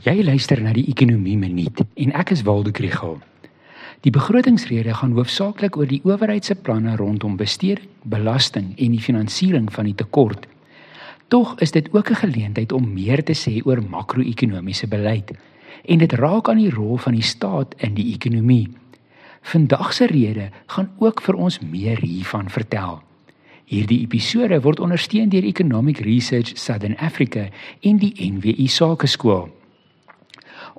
Jy luister na die Ekonomie Minuut en ek is Waldo Krugel. Die begrotingsrede gaan hoofsaaklik oor die owerheid se planne rondom besteding, belasting en die finansiering van die tekort. Tog is dit ook 'n geleentheid om meer te sê oor makro-ekonomiese beleid en dit raak aan die rol van die staat in die ekonomie. Vandag se rede gaan ook vir ons meer hiervan vertel. Hierdie episode word ondersteun deur Economic Research Southern Africa en die NWI Sakeskool.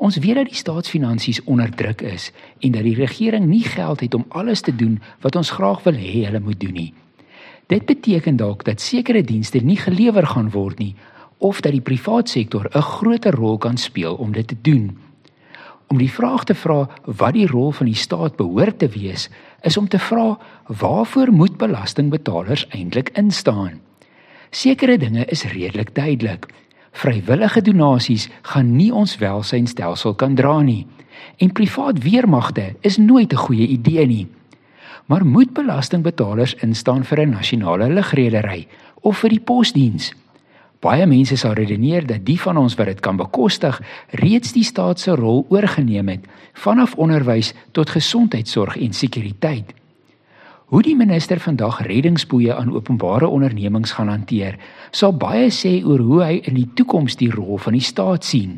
Ons weet dat die staatsfinansies onder druk is en dat die regering nie geld het om alles te doen wat ons graag wil hê hulle moet doen nie. Dit beteken dalk dat sekere dienste nie gelewer gaan word nie of dat die private sektor 'n groter rol kan speel om dit te doen. Om die vraag te vra wat die rol van die staat behoort te wees, is om te vra waarvoor moet belastingbetalers eintlik instaan? Sekere dinge is redelik duidelik. Vrywillige donasies gaan nie ons welsynstelsel kan dra nie. En privaat weermagte is nooit 'n goeie idee nie. Maar moet belastingbetalers instaan vir 'n nasionale lugredery of vir die posdiens? Baie mense sal redeneer dat die van ons wat dit kan bekostig, reeds die staat se rol oorgeneem het, vanaf onderwys tot gesondheidsorg en sekuriteit. Hoe die minister vandag reddingsboeie aan openbare ondernemings gaan hanteer, sal baie sê oor hoe hy in die toekoms die rol van die staat sien.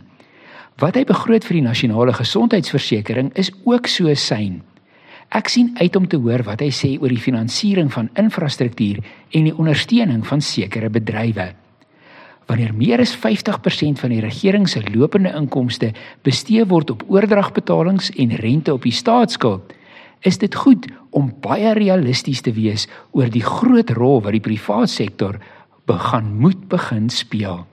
Wat hy begroot vir die nasionale gesondheidsversekering is ook so sein. Ek sien uit om te hoor wat hy sê oor die finansiering van infrastruktuur en die ondersteuning van sekere bedrywe. Wanneer meer as 50% van die regering se lopende inkomste bestee word op oordragbetalings en rente op die staatsskuld, is dit goed om baie realisties te wees oor die groot rol wat die private sektor begin moet begin speel.